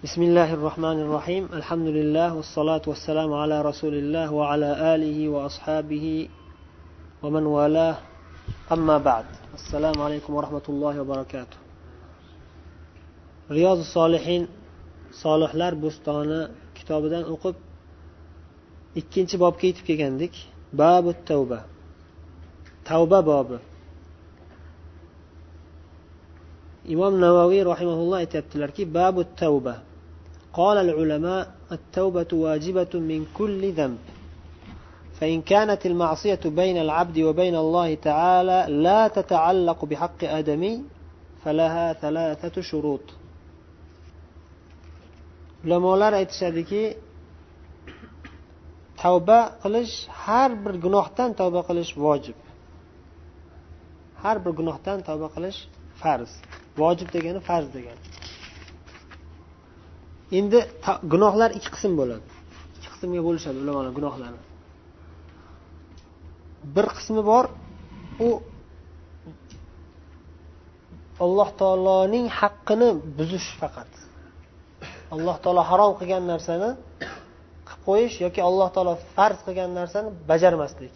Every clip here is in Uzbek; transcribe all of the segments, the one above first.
بسم الله الرحمن الرحيم الحمد لله والصلاة والسلام على رسول الله وعلى آله وأصحابه ومن والاه أما بعد السلام عليكم ورحمة الله وبركاته رياض الصالحين solihlar bo'stoni kitobidan o'qib ikkinchi bobga yetib kelgandik. Babu tavba. Tavba bobi. Imom navoiy rahimaulloh aytyaptilarki babu tavba. قال العلماء التوبة واجبة من كل ذنب. فإن كانت المعصية بين العبد وبين الله تعالى لا تتعلق بحق آدمي فلها ثلاثة شروط. لما رأيت شديكي توبة قلش حرب قنوحتان توبة قلش واجب حرب قنوحتان توبة قلش فارس واجب دقيقة فارس دقيقة endi gunohlar ikki qism bo'ladi. Ikki qismga bo'lishadi ulamolar gunohlarni. Bir qismi bor u alloh taoloning haqqini buzish faqat. Alloh taolo harom qilgan narsani qilib qo'yish yoki alloh taolo farz qilgan narsani bajarmaslik.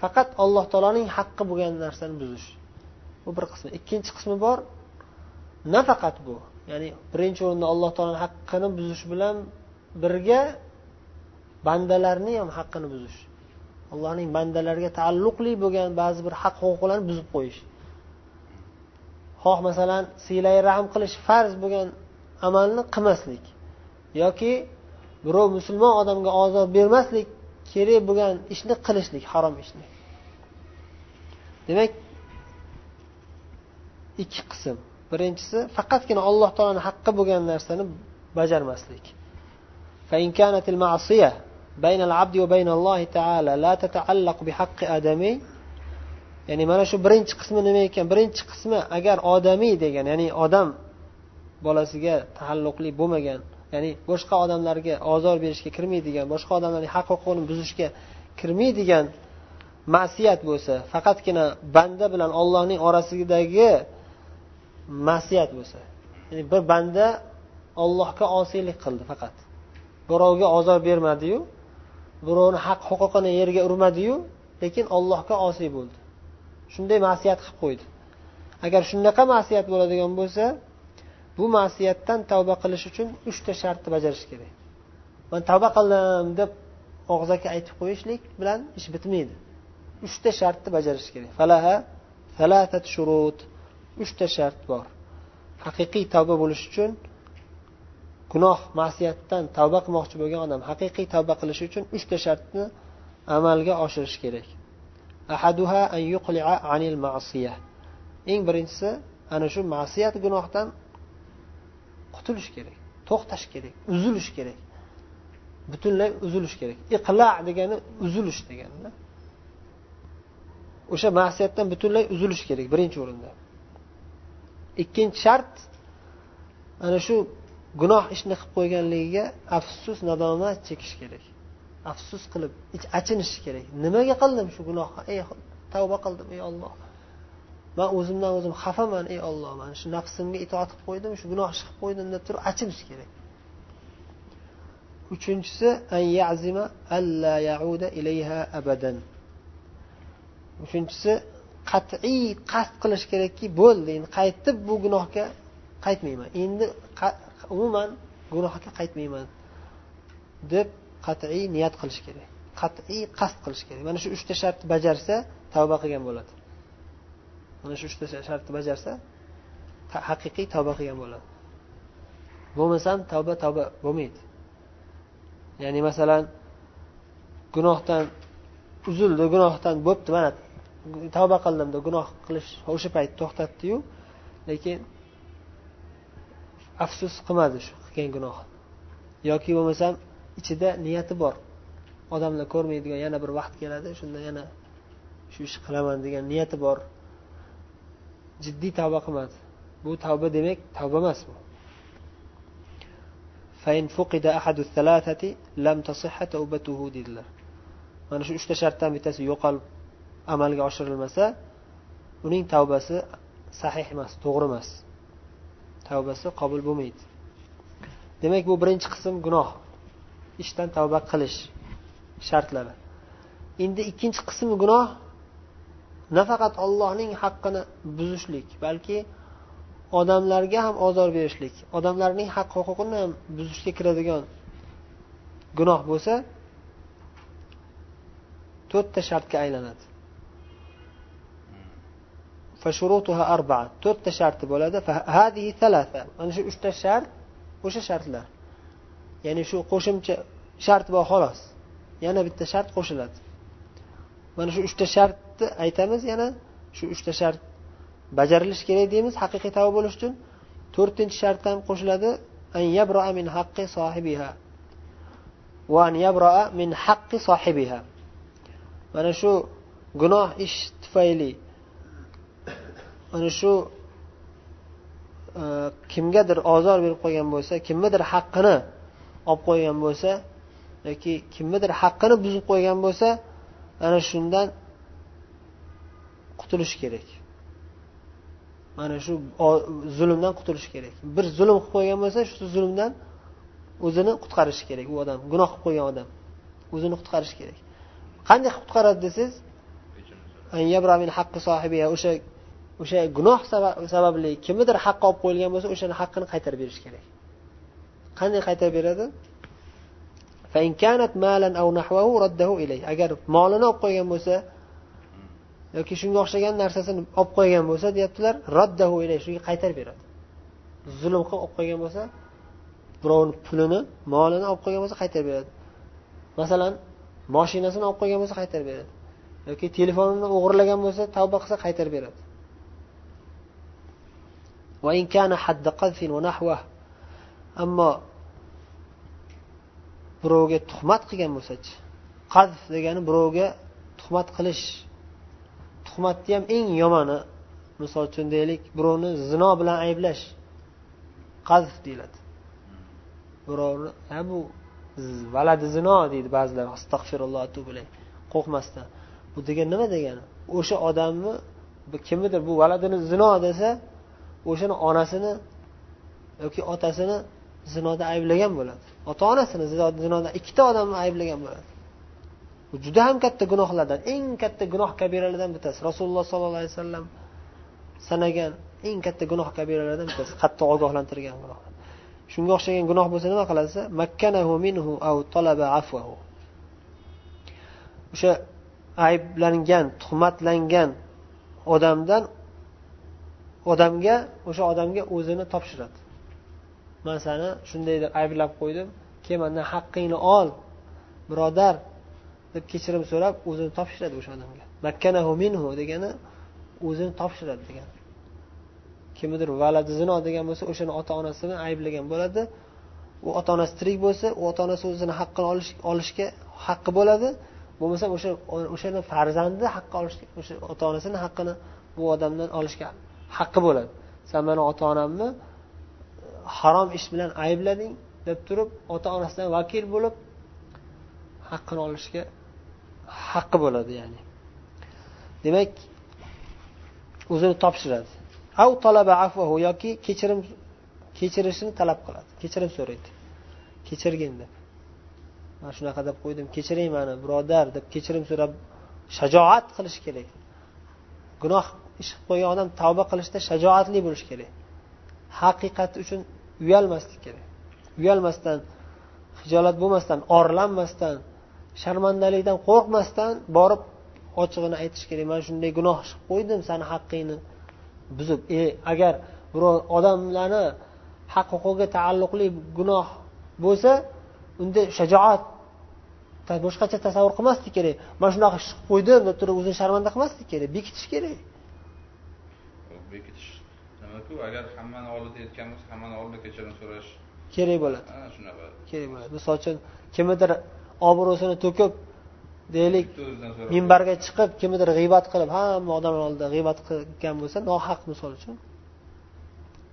Faqat alloh taoloning haqqi bo'lgan narsani buzish. Bu bir qismi ikkinchi qismi bor nafaqat bu. Ya'ni birinchi o'rinda alloh taoloni haqqini buzish bilan birga bandalarni ham haqqini buzish. Allohning bandalariga taalluqli bo'lgan ba'zi bir haq huquqlarni buzib qo'yish. Xoh masalan siylay rahm qilish farz bo'lgan amalni qilmaslik yoki birov musulmon odamga ozor bermaslik kerak bo'lgan ishni qilishlik harom ishni. Demak ikki qism. birinchisi faqatgina alloh taoloni haqqi bo'lgan narsani bajarmaslik بين العبد وبين الله تعالى لا تتعلق بحق آدمي ya'ni mana shu birinchi qismi nima ekan birinchi qismi agar odamiy degan ya'ni odam bolasiga taalluqli bo'lmagan ya'ni boshqa odamlarga ozor berishga kirmaydigan boshqa odamlarning haq huquqini buzishga kirmaydigan ma'siyat bo'lsa faqatgina banda bilan ollohning orasidagi ma'siyat bo'lsa. Ya'ni bir banda ollohga osiylik qildi faqat. Birovga ozor bermadiyu birovni haq huquqini yerga urmadiyu lekin ollohga osiy bo'ldi. Shunday ma'siyat qilib qo'ydi. Agar shunaqa ma'siyat bo'ladigan bo'lsa bu ma'siyatdan tavba qilish uchun uchta shartni bajarish kerak. Man tavba qildim deb og'zaki aytib qo'yishlik bilan ish bitmaydi. Uchta shartni bajarish kerak. Falaha salatat shurut. Uchta shart bor. Haqiqiy tavba bo'lish uchun gunoh ma'siyatdan tavba qilmoqchi bo'lgan odam haqiqiy tavba qilish uchun uchta shartni amalga oshirish kerak. Ahaduha an yuqli'a anil ma'siya eng birinchisi ana shu ma'siyat gunohdan qutulish kerak to'xtash kerak uzilish kerak. Butunlay uzilish kerak. Iqla degani uzilish degani o'sha ma'siyatdan butunlay uzilish kerak birinchi o'rinda. Ikkinchi shart ana shu gunoh ishni qilib qo'yganligiga afsus nadomat chekish kerak. Afsus qilib achinish kerak. Nimaga qildim shu gunohni? Ey tavba qildim ey olloh man o'zimdan o'zim xafaman ey olloh man shu nafsimga itoat qilib qo'ydim shu gunoh ish qilib qo'ydim deb turib achinish kerak. Uchinchisi an yazima alla yauda ilayha abadan. Uchinchisi qat'iy qasd qilish kerakki bo'ldi endi qaytib bu gunohga qaytmayman. Endi umuman gunohga qaytmayman deb qat'iy niyat qilish kerak. Qat'iy qasd qilish kerak. Mana shu uchta shartni bajarsa tavba qilgan bo'ladi. Mana shu uchta shartni bajarsa haqiqiy tavba qilgan bo'ladi. Bo'lmasam tavba tavba bo'lmaydi. Ya'ni masalan gunohdan uzildi gunohdan bo'pti mana tavba qildim deb gunoh qilish o'sha payt to'xtatdiyu lekin afsus qilmadi shu qilgan gunoh. Yoki bo'lmasam ichida niyati bor. Odamlar ko'rmaydigan yana bir vaqt keladi shunda yana shu ishni qilaman degan niyati bor. Jiddiy tavba qilmadi. Bu tavba demak tavba emas bu. Dedilar. Mana shu uchta shartdan bittasi yo'qolib amalga oshirilmasa uning tavbasi sahih emas to'g'ri emas. Tavbasi qabul bo'lmaydi. Demak bu birinchi qism gunoh. Ishdan tavba qilish shartlari. Endi ikkinchi qism gunoh nafaqat ollohning haqqini buzishlik balki odamlarga ham ozor berishlik odamlarning haq huquqini ham buzishga kiradigan gunoh bo'lsa to'rtta shartga aylanadi. To'rtta sharti bo'ladi mana shu uchta shart o'sha shartlar ya'ni shu qo'shimcha shart bor xolos yana bitta shart qo'shiladi mana shu uchta shartni aytamiz yana shu uchta shart bajarilishi kerak deymiz haqiqiy tavba bo'lish uchun to'rtinchi shart ham qo'shiladi min haqqi sohibiha va an min haqqi sohibiha mana shu gunoh ish tufayli mana shu e, kimgadir ozor berib qo'ygan bo'lsa kimnidir haqqini olib qo'ygan bo'lsa yoki kimnidir haqqini buzib qo'ygan bo'lsa ana shundan qutulish kerak. Mana shu zulmdan qutulish kerak. Bir zulm qilib qo'ygan bo'lsa shu zulmdan o'zini qutqarishi kerak u odam gunoh qilib qo'ygan odam. O'zini qutqarishi kerak. Qanday qilib qutqaradi desangiz? O'sha o'sha gunoh sababli kimnidir haqqi olib qo'yilgan bo'lsa o'shani haqqini qaytarib berish kerak. Qanday qaytarib beradi? Agar molini olib qo'ygan bo'lsa yoki shunga o'xshagan narsasini olib qo'ygan bo'lsa deyaptilar raddahu ilay shunga qaytarib beradi. Zulm qilib olib qo'ygan bo'lsa birovni pulini molini olib qo'ygan bo'lsa qaytarib beradi. Masalan moshinasini olib qo'ygan bo'lsa qaytarib beradi. Yoki telefonini o'g'irlagan bo'lsa tavba qilsa qaytarib beradi. Ammo birovga tuhmat qilgan bo'lsachi qazf degani birovga tuhmat qilish tuhmatni ham eng yomoni misol uchun deylik birovni zino bilan ayblash qazf deyiladi birovni bu valadi zino deydi ba'zilar astag'firulloh qo'rqmasdan bu degani nima degani o'sha odamni kimnidir bu valadini zino desa o'shani onasini yoki otasini zinoda ayblagan bo'ladi. Ota onasini zinoda ikkita odamni ayblagan bo'ladi. Bu juda ham katta gunohlardan eng katta gunoh kabiralardan bittasi. Rasululloh sollallohu alayhi vasallam sanagan eng katta gunoh kabiralardan bittasi. Qattiq ogohlantirgan gunoh. Shunga o'xshagan gunoh bo'lsa nima qiladi? Makkanahu minhu aw talaba afwahu. O'sha ayblangan tuhmatlangan odamdan odamga o'sha odamga o'zini topshiradi. Man sani shunday deb ayblab qo'ydim kel mandan haqqingni ol birodar deb kechirim so'rab o'zini topshiradi o'sha odamga. Makkanahu minhu degani o'zini topshiradi degani kimnidir valadi zino degan bo'lsa o'shani ota onasini ayblagan bo'ladi. U ota onasi tirik bo'lsa u ota onasi o'zini haqqini olish olishga haqqi bo'ladi. Bo'lmasam o'sha o'shani farzandi haqqi olishga o'sha ota onasini haqqini bu odamdan olishga haqqi bo'ladi. San mani ota onamni e, harom ish bilan ayblading deb turib ota onasidan vakil bo'lib haqqini olishga haqqi bo'ladi ya'ni. Demak o'zini topshiradi. Av talaba afvahu yoki kechirim kechirishini talab qiladi. Kechirim so'raydi. Kechirgin deb. Man shunaqa deb qo'ydim kechiring mani birodar deb kechirim so'rab shajoat qilish kerak. Gunoh ish qilib qo'ygan odam tavba qilishda shajoatli bo'lishi kerak. Haqiqat uchun uyalmaslik kerak. Uyalmasdan hijolat bo'lmasdan orlanmasdan sharmandalikdan qo'rqmasdan borib ochig'ini aytish kerak. Man shunday gunoh qilib qo'ydim sani haqqingni buzib. E agar birov odamlarni haq huquqiga taalluqli gunoh bo'lsa unda shajoat boshqacha tasavvur qilmaslik kerak. Man shunaqa ish qilib qo'ydim deb turib o'zini sharmanda qilmaslik kerak. Bekitish kerak. Bekitish nimaku agar hammani oldida aytgan bo'lsa hammani oldida kechirim so'rash. Kerak bo'ladi. Shunaqa. Kerak bo'ladi. Misol uchun kimnidir obro'sini to'kib deylik minbarga chiqib kimnidir g'iybat qilib hamma odamlar oldida g'iybat qilgan bo'lsa nohaq misol uchun.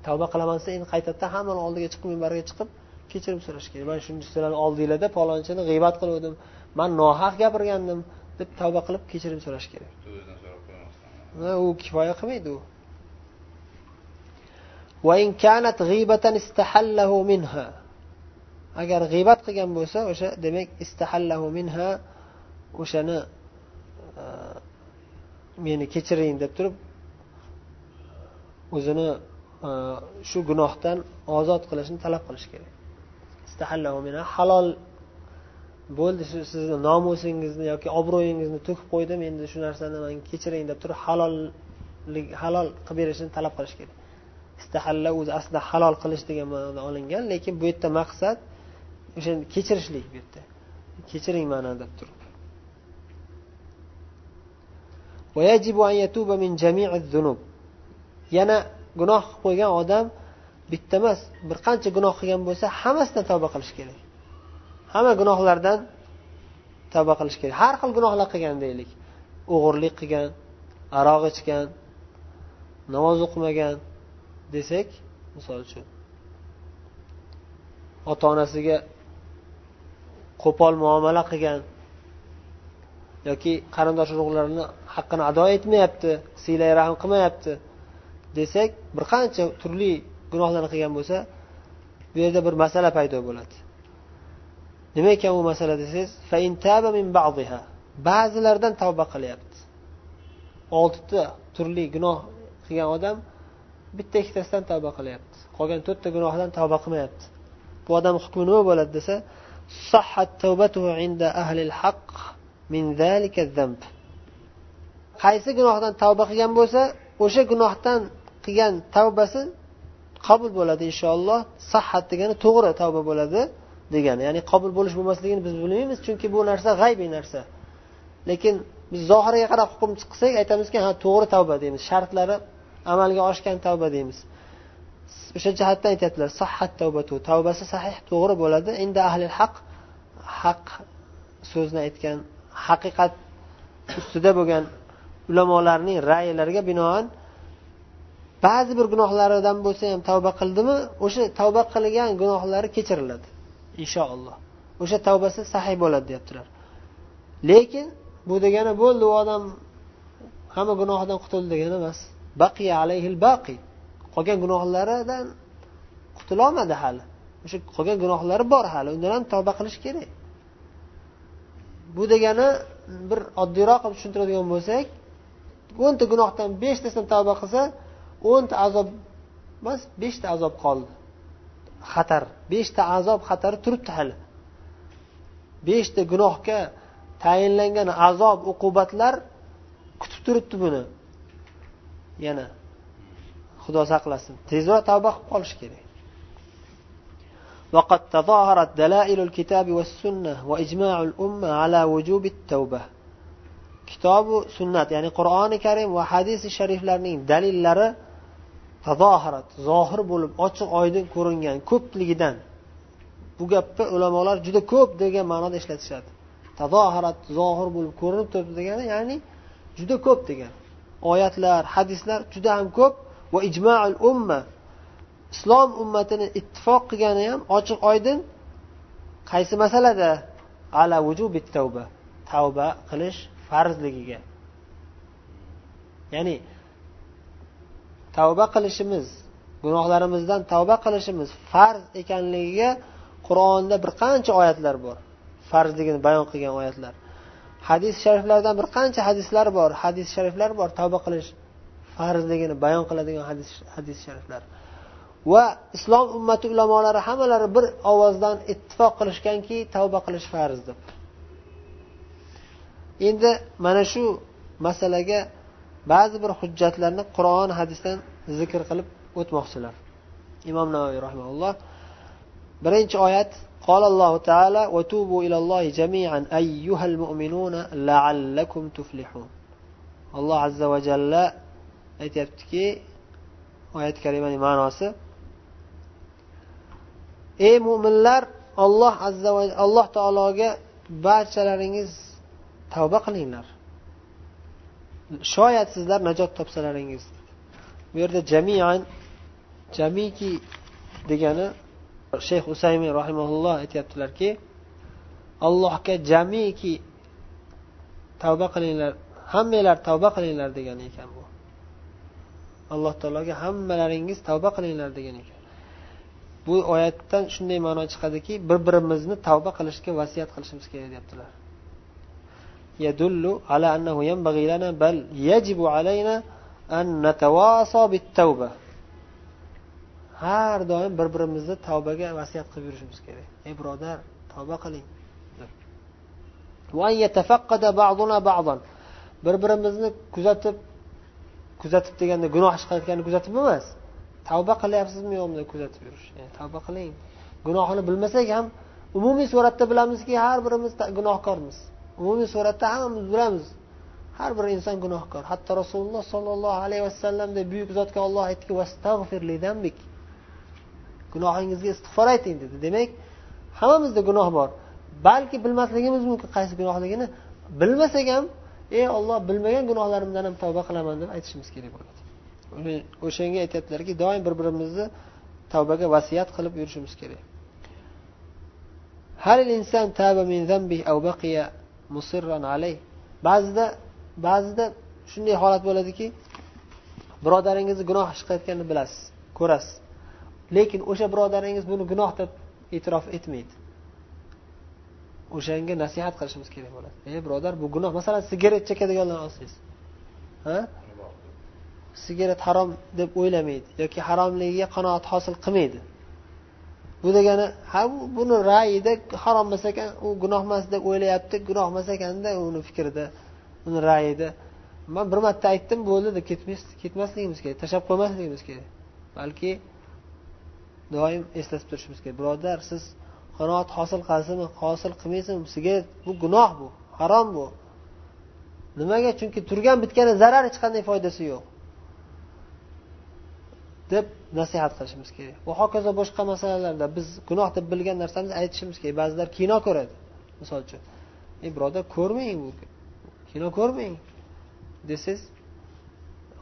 Tavba qilaman desa endi qaytadan hammani oldiga chiqib minbarga chiqib kechirim so'rash kerak. Man shunday sizlarni oldinglarda palonchini g'iybat qiluvdim man nohaq gapirgandim deb tavba qilib kechirim so'rash kerak. U kifoya qilmaydi u agar g'iybat qilgan bo'lsa o'sha demak istahallahu minha o'shani meni kechiring deb turib o'zini shu gunohdan ozod qilishni talab qilish kerak istahallahu minha halol bo'ldi shu sizni nomusingizni yoki obro'yingizni to'kib qo'ydim endi shu narsani man kechiring deb turib halollik halol qilib berishini talab qilish kerak istahalla o'zi aslida halol qilish degan ma'noda olingan lekin bu yerda maqsad o'sha kechirishlik bu yerda. Kechiring ma'noda turib. Yana gunoh qilib qo'ygan odam bitta emas bir qancha gunoh qilgan bo'lsa hammasidan tavba qilish kerak. Hamma gunohlardan tavba qilish kerak. Har xil gunohlar qilgan deylik. O'g'irlik qilgan aroq ichgan namoz o'qimagan desak misol uchun ota onasiga qo'pol muomala qilgan yoki qarindosh urug'larini haqqini ado etmayapti siylay rahm qilmayapti desak bir qancha turli gunohlarni qilgan bo'lsa bu yerda bir masala paydo bo'ladi. Nima ekan u masala desangiz ba'zilardan tavba qilyapti. Oltita turli gunoh qilgan odam bitta ikkitasidan tavba qilyapti. Qolgan to'rtta gunohdan tavba qilmayapti. Bu odam hukmi nima bo'ladi desa qaysi gunohdan tavba qilgan bo'lsa o'sha gunohdan qilgan tavbasi qabul bo'ladi inshaalloh. Sahhat degani to'g'ri tavba bo'ladi degani. Ya'ni qabul bo'lish bo'lmasligini biz bilmaymiz chunki bu narsa g'aybiy narsa. Lekin biz zohiriga qarab hukm chiqsak aytamizki ha to'g'ri tavba deymiz. Shartlari amalga oshgan tavba deymiz. O'sha jihatdan aytyaptilar sahhat tavbatu. Tavbasi sahih to'g'ri bo'ladi. Inda ahli haq haq so'zni aytgan haqiqat ustida bo'lgan ulamolarning ra'ylariga binoan ba'zi bir gunohlaridan bo'lsa ham tavba qildimi o'sha tavba qilgan gunohlari kechiriladi. Inshaalloh o'sha tavbasi sahiy bo'ladi deyaptilar. Lekin bu degani bo'ldi u odam hamma gunohidan qutuldi degani emas. Baqiya alayhil baqi. Qolgan gunohlaridan qutulolmadi hali. O'sha qolgan gunohlari bor hali. Undan ham tavba qilish kerak. Bu degani bir oddiyroq qilib tushuntiradigan bo'lsak o'nta gunohdan beshtasidan tavba qilsa o'nta azob emas beshta azob qoldi. Xatar. Beshta azob xatari turibdi hali. Beshta gunohga tayinlangan azob uqubatlar kutib turibdi buni. yana xudo saqlasin tezroq tavba qilib qolish kerak وقد تظاهرت دلائل الكتاب والسنة وإجماع الأمة على وجوب التوبة kitobu sunnat ya'ni qur'oni karim va hadisi shariflarning dalillari tazohirat zohir bo'lib ochiq oydin ko'ringan ko'pligidan bu gapni ulamolar juda ko'p degan ma'noda ishlatishadi tazohirat zohir bo'lib ko'rinib turibdi degani ya'ni juda ko'p degani Oyatlar hadislar juda ham ko'p va ijmaul umma islom ummatini ittifoq qilgani ham ochiq oydin qaysi masalada? Ala vujubi tavba tavba qilish farzligiga. Ya'ni tavba qilishimiz gunohlarimizdan tavba qilishimiz farz ekanligiga qur'onda bir qancha oyatlar bor. Farzligini bayon qilgan oyatlar. Hadis shariflardan bir qancha hadislar bor hadis shariflar bor tavba qilish farzligini bayon qiladigan hadis hadis shariflar. Va islom ummati ulamolari hammalari bir ovozdan ittifoq qilishganki tavba qilish farz deb endi mana shu masalaga ba'zi bir hujjatlarni qur'on hadisdan zikr qilib o'tmoqchilar. Imom navoiy rahmaulloh birinchi oyat قال الله تعالى وتوبوا إلى الله جميعا أيها المؤمنون لعلكم تفلحون alloh azza va jalla aytyaptiki oyat karimaning ma'nosi ey mo'minlar olloh azza va alloh taologa barchalaringiz tavba qilinglar shoyat sizlar najot topsalaringiz bu yerda jamian jamiki degani shayx usaymin rahimaulloh aytyaptilarki allohga jamiki tavba qilinglar hammanglar tavba qilinglar degan ekan bu alloh taologa hammalaringiz tavba qilinglar degan ekan bu oyatdan shunday ma'no chiqadiki bir birimizni tavba qilishga vasiyat qilishimiz kerak deyaptilar يدل على أنه ينبغي لنا بل يجب علينا أن نتواصى بالتوبة har doim bir birimizni tavbaga vasiyat qilib yurishimiz kerak. Ey birodar tavba qiling. Bir birimizni kuzatib kuzatib deganda gunoh ish qilayotganini kuzatib emas. Tavba qilyapsizmi yo'qmi deb kuzatib yurish? Tavba qiling. Gunohini bilmasak ham umumiy suratda bilamizki har birimiz gunohkormiz. Umumiy suratda hammamiz bilamiz. Har bir inson gunohkor. Hatto rasululloh sollallohu alayhi vasallamdek buyuk zotga olloh aytdiki gunohingizga istig'for ayting dedi. Demak hammamizda gunoh bor. Balki bilmasligimiz mumkin qaysi gunohligini. Bilmasak ham ey olloh bilmagan gunohlarimdan ham tavba qilaman deb aytishimiz kerak bo'ladi. O'shanga aytyaptilarki doim bir birimizni tavbaga vasiyat qilib yurishimiz kerak. Ba'zida ba'zida shunday holat bo'ladiki birodaringizni gunoh ish qilayotganini bilasiz ko'rasiz. Lekin o'sha birodaringiz buni gunoh deb e'tirof etmaydi. O'shanga nasihat qilishimiz kerak bo'ladi. Ey birodar bu gunoh masalan sigaret chekadiganlarni olsangiz. Ha? Sigaret harom deb o'ylamaydi yoki haromligiga qanoat hosil qilmaydi. Bu degani ha buni ra'yida harom emas ekan u gunoh emas deb o'ylayapti gunoh emas ekanda uni fikrida uni ra'yida. Man bir marta aytdim bo'ldi deb ketmasligimiz kerak tashlab qo'ymasligimiz kerak. Balki doim eslatib turishimiz kerak. Birodar siz qanoat hosil qilasizmi hosil qilmaysizmi? Sigaret bu gunoh bu harom bu. Nimaga? Chunki turgan bitgani zarar hech qanday foydasi yo'q. Deb nasihat qilishimiz kerak. Va hokazo boshqa masalalarda biz gunoh deb bilgan narsamizni aytishimiz kerak. Ba'zilar kino ko'radi misol uchun. Ey birodar ko'rmang bu kino ko'rmang. Desangiz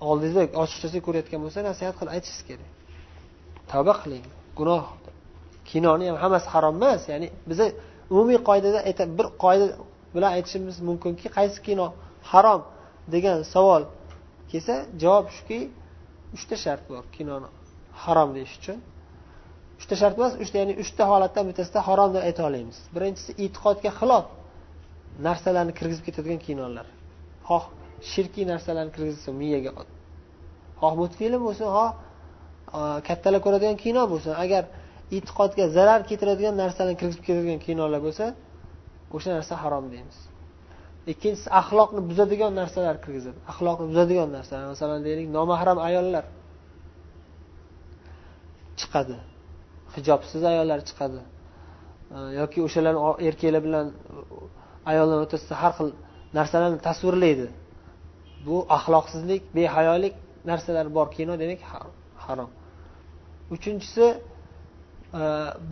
oldingizda ochiqchasiga ko'rayotgan bo'lsa nasihat qilib aytishingiz kerak. Tavba qiling. Gunoh. Kinoni ham hammasi harom emas ya'ni biza umumiy qoidada bir qoida bilan aytishimiz mumkinki qaysi kino harom degan savol kelsa javob shuki uchta shart bor kinoni harom deyish uchun. Uchta shart emas uchta ya'ni uchta holatdan bittasida harom deb ayta olamiz birinchisi e'tiqodga xilof narsalarni kirgizib ketadigan kinolar. Xoh shirkiy narsalarni kirgizsin miyaga xoh multfilm bo'lsin xoh kattalar ko'radigan kino bo'lsin agar e'tiqodga zarar keltiradigan narsalarni kirgizib keladigan kinolar bo'lsa o'sha narsa harom deymiz. Ikkinchisi axloqni buzadigan narsalar kirgizadi. Axloqni buzadigan narsalar masalan deylik nomahram ayollar chiqadi. Hijobsiz ayollar chiqadi. Yoki o'shalar erkaklar bilan ayollar o'rtasida har xil narsalarni tasvirlaydi. Bu axloqsizlik behayolik narsalar bor kino demak harom. Uchinchisi e,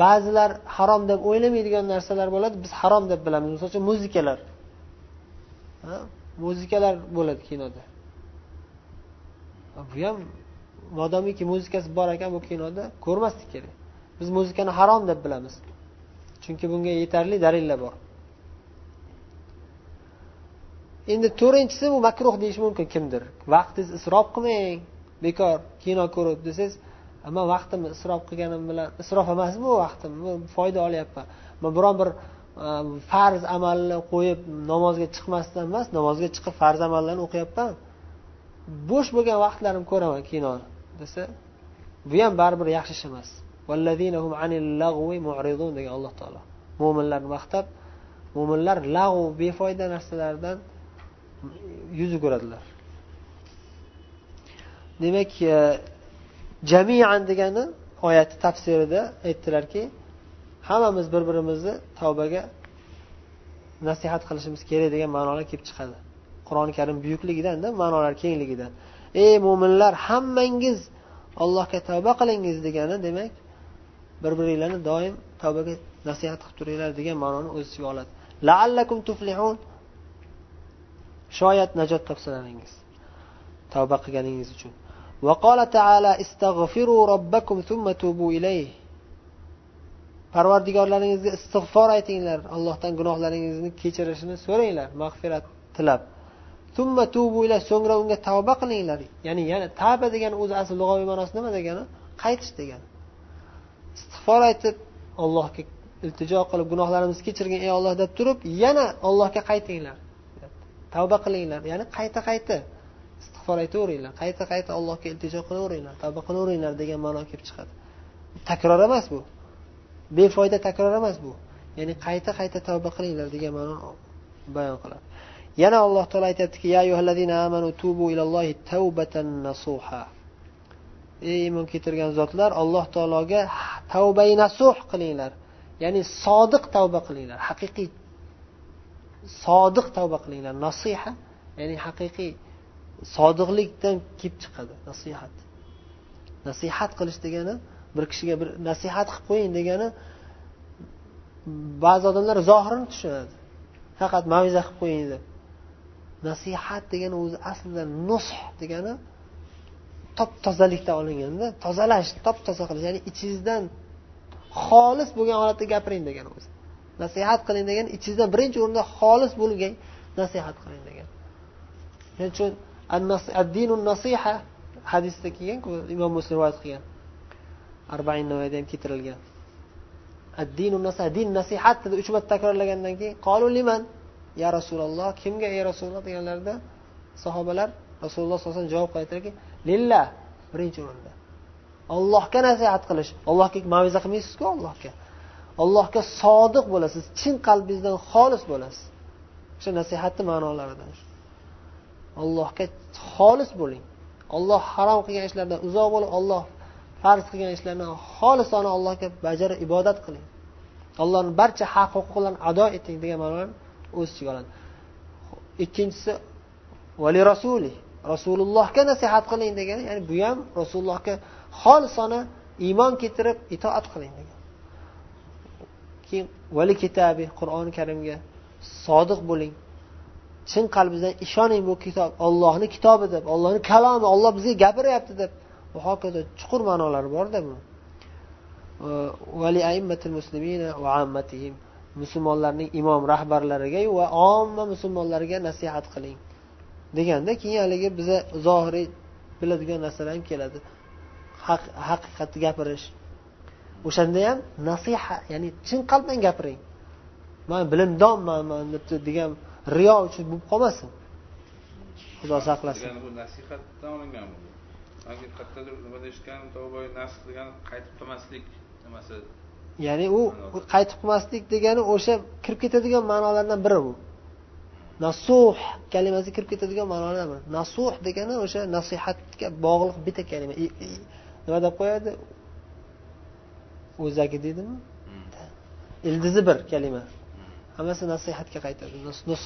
ba'zilar harom deb o'ylamaydigan narsalar bo'ladi biz harom deb bilamiz. Misol uchun muzikalar muzikalar bo'ladi kinoda. Bu ham modomiki muzikasi bor ekan bu kinoda ko'rmaslik kerak. Biz muzikani harom deb bilamiz. Chunki bunga yetarli dalillar bor. Endi to'rtinchisi bu makruh deyish mumkin kimdir? Vaqtingizni isrof qilmang bekor kino ko'rib desangiz man vaqtimni isrof qilganim bilan isrof emas bu vaqtim? Foyda olyapman. Man biron bir e, farz amalni qo'yib namozga chiqmasdan emas namozga chiqib farz amallarni o'qiyapman. Bo'sh bo'lgan vaqtlarimni ko'raman kinoni desa bu ham baribir yaxshi ish emas. Degan alloh taolo. Mo'minlarni maqtab mo'minlar lag'u befoyda narsalardan yuz o'giradilar demak e, jamian degani oyatni tafsirida aytdilarki hammamiz bir birimizni tavbaga nasihat qilishimiz kerak degan ma'nolar kelib chiqadi. Qur'oni karim buyukligidanda ma'nolar kengligidan ey mo'minlar hammangiz allohga tavba qilingiz degani demak bir biringlarni doim tavbaga nasihat qilib turinglar degan ma'noni o'z ichiga oladi. Laallakum tuflihun. Shoyat najot topsalaringiz tavba qilganingiz uchun. وقال تعالى استغفروا ربكم ثم توبوا إليه parvardigorlaringizga istig'for aytinglar allohdan gunohlaringizni kechirishini so'ranglar mag'firat tilab tumma tubu so'ngra unga tavba qilinglar ya'ni yana tavba degani o'zi asli lug'aviy ma'nosi nima degani qaytish degani istig'for aytib allohga iltijo qilib gunohlarimizni kechirgin ey olloh deb turib yana allohga qaytinglar tavba qilinglar ya'ni qayta qayta istig'for aytaveringlar qayta qayta allohga iltijo qilaveringlar tavba qilaveringlar degan ma'no kelib chiqadi. Takror emas bu. Befoyda takror emas bu. Ya'ni qayta qayta tavba qilinglar degan ma'no bayon qiladi. Yana alloh taolo aytyaptiki ya amanu tubu ilallohi nasuha. Ey iymon keltirgan zotlar alloh taologa tavbai nasuh qilinglar. Ya'ni sodiq tavba qilinglar. Haqiqiy sodiq tavba qilinglar. Nasiha ya'ni haqiqiy sodiqlikdan kelib chiqadi. Nasihat. Nasihat qilish degani bir kishiga bir nasihat qilib qo'ying degani ba'zi odamlar zohirini tushunadi. Faqat maviza qilib qo'ying deb. Nasihat degani o'zi aslida nush degani top tozalikdan olinganda tozalash top toza qilish ya'ni ichingizdan xolis bo'lgan holatda gapiring degani o'zi. Nasihat qiling degani ichingizdan birinchi o'rinda xolis bo'lgan nasihat qiling degan shuning uchun addinu nasiha hadisda kelganku imom muslim rivoyat qilgan. Arbain navoiyda ham keltirilgan. Addinu nasiha din nasihat dedi uch marta takrorlagandan keyin qolu liman? Ya rasululloh. Kimga ey rasululloh? deganlarida sahobalar rasululloh sallallohu alayhi vasallam javob qaytarki lillah. Birinchi o'rinda. Ollohga nasihat qilish. Allohga maviza qilmaysizku allohga. Allohga sodiq bo'lasiz chin qalbingizdan xolis bo'lasiz. O'sha nasihatni ma'nolaridan. Allohga xolis bo'ling. Olloh harom qilgan ishlardan uzoq bo'lib olloh farz qilgan ishlarni xolisona allohga bajarib ibodat qiling. Allohni barcha haq huquqlarini ado eting degan ma'noni o'z ichiga oladi. Ikkinchisi vali rasuli rasulullohga nasihat qiling degani ya'ni bu ham rasulullohga xolisona iymon keltirib itoat qiling degan. Keyin vali kitabi qur'oni karimga sodiq bo'ling. Chin qalbingizdan ishoning bu kitob. Ollohni kitobi deb ollohni kalomi olloh bizga gapiryapti deb. Va hokazo chuqur ma'nolari borda bu. Musulmonlarning imom rahbarlariga va omma musulmonlarga nasihat qiling. Deganda keyin haligi biza zohiriy biladigan narsalar ham keladi. Haqiqatni gapirish. O'shanda ham nasiha ya'ni chin qalbdan gapiring. Man bilimdonman degan riyo uchun bo'lib qolmasin. Xudo saqlasin. Bu nasihatdan olingan bu qayerdadir nimada eshitgan nasih degani qaytib qilmaslik nimasi? Ya'ni u qaytib qilmaslik degani o'sha kirib ketadigan ma'nolardan biri bu. Nasuh kalimasi kirib ketadigan ma'nolardan biri. Nasuh degani o'sha nasihatga bog'liq bitta kalima. Nima deb qo'yadi? O'zagi deydimi? Hmm. ildizi bir kalima hammasi nasihatga qaytadi. Nush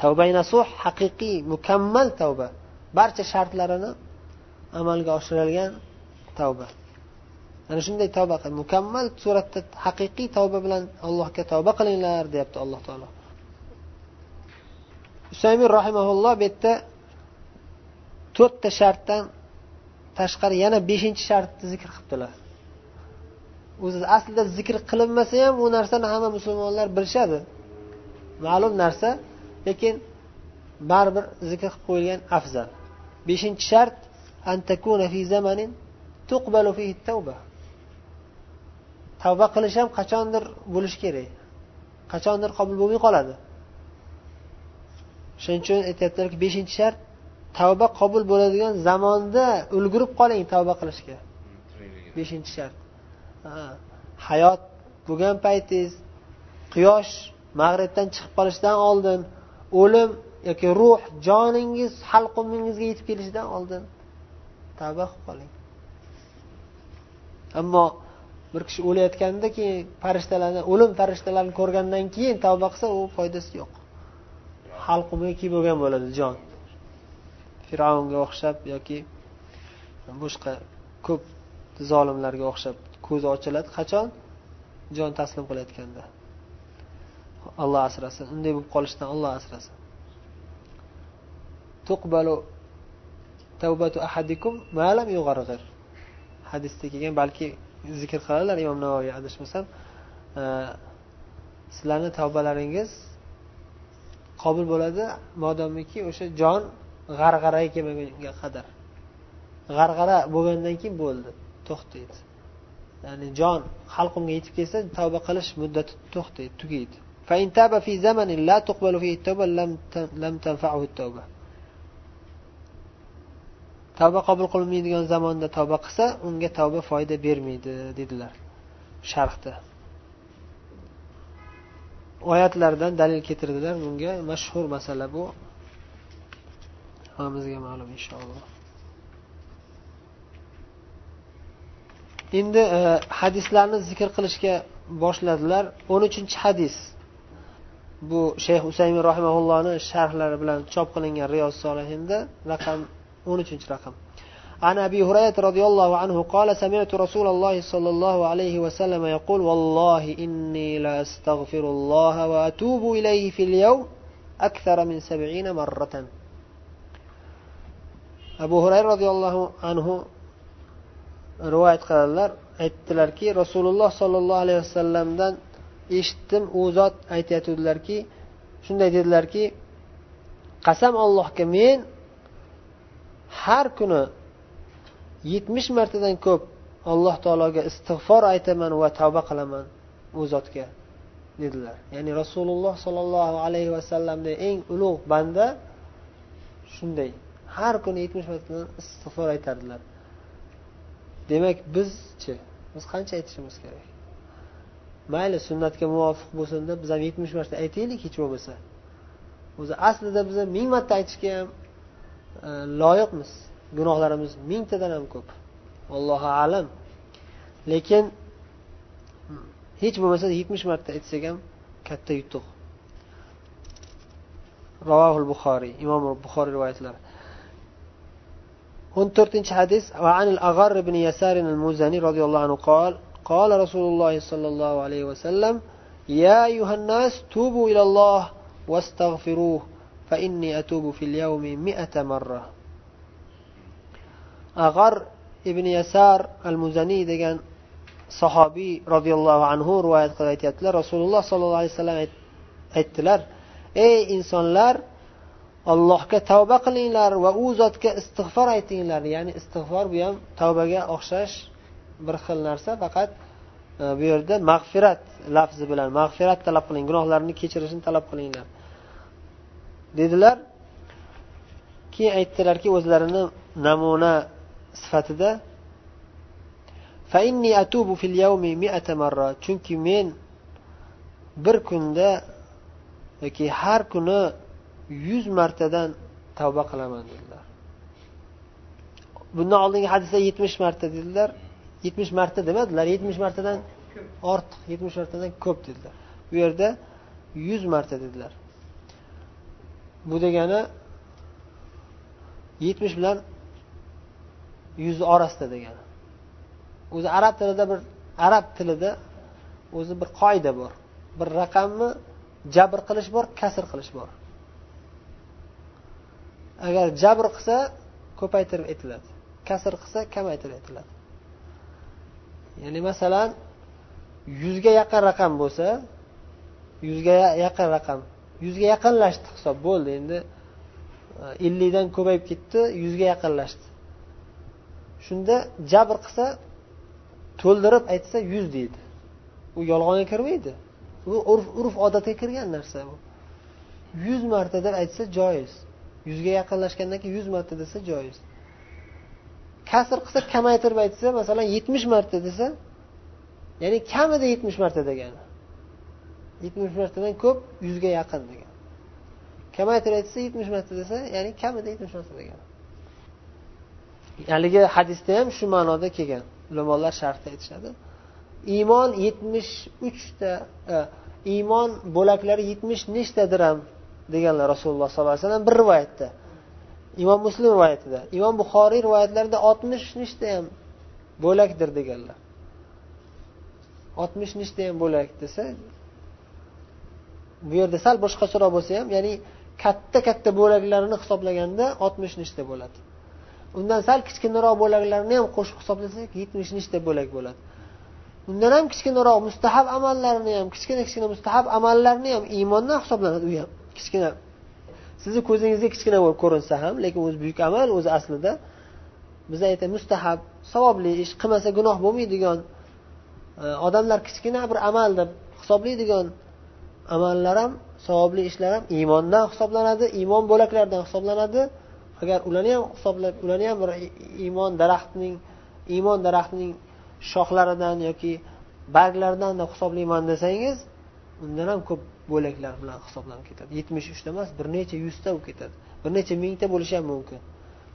tavba nasuh haqiqiy mukammal tavba. Barcha shartlarini amalga oshirilgan tavba. Ana shunday tavba qil. Mukammal suratda haqiqiy tavba bilan allohga tavba qilinglar deyapti alloh taolo. Usaymin rahimaulloh bu yerda to'rtta shartdan tashqari yana beshinchi shartni zikr qilibdilar. O'zi aslida zikr qilinmasa ham u narsani hamma musulmonlar bilishadi. Ma'lum narsa lekin baribir zikr qilib qo'yilgan afzal. Beshinchi shart tavba qilish ham qachondir bo'lishi kerak. Qachondir qabul bo'lmay qoladi. Shuning uchun aytyaptilarki beshinchi shart tavba qabul bo'ladigan zamonda ulgurib qoling tavba qilishga. Beshinchi shart hayot bo'lgan paytingiz. Quyosh mag'ribdan chiqib qolishidan oldin o'lim yoki ruh joningiz halqumingizga yetib kelishidan oldin tavba qilib qoling. Ammo bir kishi o'layotganda keyin farishtalarni o'lim farishtalarini ko'rgandan keyin tavba qilsa u foydasi yo'q. Halqumiga kiyib bo'lgan bo'ladi jon. Fir'avnga o'xshab yoki boshqa ko'p zolimlarga o'xshab ko'zi ochiladi. Qachon? Jon taslim qilayotganda. Alloh asrasin. Unday bo'lib qolishdan alloh asrasin. Tuqbalu tavbatu ahadikum malam yug'arg'ir. Hadisda kelgan balki zikr qiladilar imom navoiy adashmasam e, sizlarni tavbalaringiz qabul bo'ladi modomiki o'sha jon g'arg'araga kelmagunga qadar. G'arg'ara bo'lgandan keyin bo'ldi. To'xtaydi. ya'ni jon halqumga yetib kelsa tavba qilish muddati to'xtaydi tugaydi فإن تاب في زمن لا تقبل فيه التوبة لم لم تنفعه التوبة tavba qabul qilinmaydigan zamonda tavba qilsa unga tavba foyda bermaydi dedilar sharhda oyatlardan dalil keltirdilar bunga mashhur masala bu hammamizga ma'lum inshaalloh endi e, hadislarni zikr qilishga boshladilar o'n uchinchi hadis bu shayx usaymin rahimaullohni sharhlari bilan chop qilingan riyoz solihinda raqam o'n uchinchi raqam عن أبي هريرة رضي الله عنه قال سمعت رسول الله صلى الله عليه وسلم يقول والله إني لأستغفر الله وأتوب إليه في اليوم أكثر من سبعين مرة أبو هريرة رضي الله عنه rivoyat qiladilar. Aytdilarki rasululloh sollallohu alayhi vasallamdan eshitdim u zot aytayotgandilarki shunday dedilarki qasam ollohga men har kuni yetmish martadan ko'p alloh taologa istig'for aytaman va tavba qilaman u zotga dedilar. Ya'ni rasululloh sollallohu alayhi vasallamda eng ulug' banda shunday. Har kuni yetmish martadan istig'for aytardilar. Demak bizchi biz qancha aytishimiz kerak? Mayli sunnatga muvofiq bo'lsin deb biz ham yetmish marta aytaylik hech bo'lmasa. O'zi aslida biz ming marta aytishga ham e, loyiqmiz. Gunohlarimiz mingtadan ham ko'p. Allohu alam. Lekin hmm, hech bo'lmasa yetmish marta aytsak ham katta yutuq. Ravohul buxoriy imom buxoriy rivoyatlari. o'n to'rtinchi hadis ibn بن يسار muzani رضي الله عنه قال قال رسول الله صلى الله عليه وسلم يا أيها الناس توبوا إلى الله واستغفروه فإني أتوب في اليوم مئة مرة. أغر ابن يسار المزني دقان صحابي رضي الله عنه رواية قضيت رسول الله صلى الله عليه وسلم اتلر اي إنسان insonlar allohga tavba qilinglar va u zotga istig'for aytinglar. Ya'ni istig'for bu ham tavbaga o'xshash bir xil narsa. Faqat e, bu yerda mag'firat lafzi bilan mag'firat talab qiling gunohlarni kechirishni talab qilinglar. Dedilar keyin aytdilarki o'zlarini namuna sifatida chunki men bir kunda yoki har kuni yuz martadan tavba qilaman dedilar. Bundan oldingi hadisda yetmish marta dedilar. Yetmish marta demadilar yetmish martadan ortiq yetmish martadan ko'p dedilar. Bu yerda yuz marta dedilar. Bu degani yetmish bilan yuz orasida degani. O'zi arab tilida bir arab tilida o'zi bir qoida bor. Bir raqamni jabr qilish bor kasr qilish bor. Agar jabr qilsa ko'paytirib aytiladi kasr qilsa kamaytirib aytiladi ya'ni masalan yuzga yaqin raqam bo'lsa yuzga yaqin raqam yuzga yaqinlashdi hisob bo'ldi. Endi e, ellikdan ko'payib ketdi yuzga yaqinlashdi. Shunda jabr qilsa to'ldirib aytsa yuz deydi. U yolg'onga kirmaydi. Bu urf urf odatga kirgan narsa bu. Yuz marta deb aytsa joiz. Yuzga yaqinlashgandan keyin yuz marta desa joiz. Kasr qilsa kamaytirib aytsa masalan yetmish marta desa ya'ni kamida yetmish marta degani. Yetmish martadan ko'p yuzga yaqin degan kamaytirib aytsa yetmish marta desa ya'ni kamida yetmish marta degani. Haligi hadisda ham shu ma'noda kelgan. Ulamolar sharhda aytishadi. Iymon yetmish uchta e, iymon bo'laklari yetmish nechtadir ham deganlar rasululloh sollallohu alayhi vasallam bir rivoyatda. Imom muslim rivoyatida. Imom buxoriy rivoyatlarida oltmish nechta ham bo'lakdir deganlar. Oltmish nechta ham bo'lak desa bu yerda sal boshqacharoq bo'lsa ham ya'ni katta katta bo'laklarini hisoblaganda oltmish nechta bo'ladi undan sal kichkinaroq bo'laklarni ham qo'shib hisoblasak yetmish nechta bo'lak bo'ladi. Undan ham kichkinaroq mustahab amallarni ham kichkina kichkina mustahab amallarni ham iymondan hisoblanadi u ham. Kichkina sizni ko'zingizga kichkina bo'lib ko'rinsa ham lekin o'zi buyuk amal o'zi aslida biz aytamiz mustahab savobli ish qilmasa gunoh bo'lmaydigan e, odamlar kichkina bir amal deb hisoblaydigan amallar ham savobli ishlar ham iymondan hisoblanadi iymon bo'laklaridan hisoblanadi. Agar ularni ham hisoblab ularni ham bir iymon daraxtining iymon daraxtining shoxlaridan yoki barglaridan deb hisoblayman desangiz undan ham ko'p bo'laklar bilan hisoblanib ketadi. Yetmish uchta emas bir necha yuzta bo'lib ketadi. Bir necha mingta bo'lishi ham mumkin.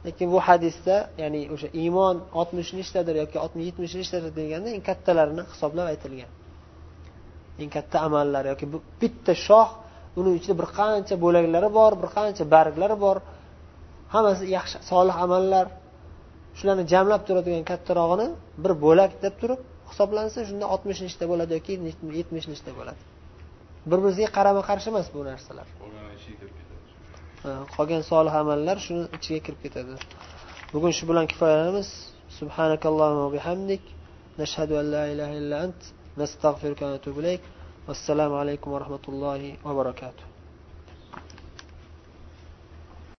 Lekin bu hadisda ya'ni o'sha iymon oltmish nechtadir yoki yetmish nechtadir deganda eng kattalarini hisoblab aytilgan. Eng katta amallar yoki bitta shox uni ichida bir qancha bo'laklari bor bir qancha barglari bor. Hammasi yaxshi solih amallar. Shularni jamlab turadigan kattarog'ini bir bo'lak deb turib hisoblansa shunda oltmish nechta bo'ladi yoki yetmish nechta bo'ladi. bir biriga qarama qarshi emas bu narsalar. Qolgan solih amallar shuni ichiga kirib ketadi. Bugun shu bilan kifoyalanamiz. Subhanakallohu bihamdik. Nashhadu an la ilaha illa ant. Nastag'firuka va natubu ilayk. Vassalomu alaykum va rahmatullohi va barakatuh.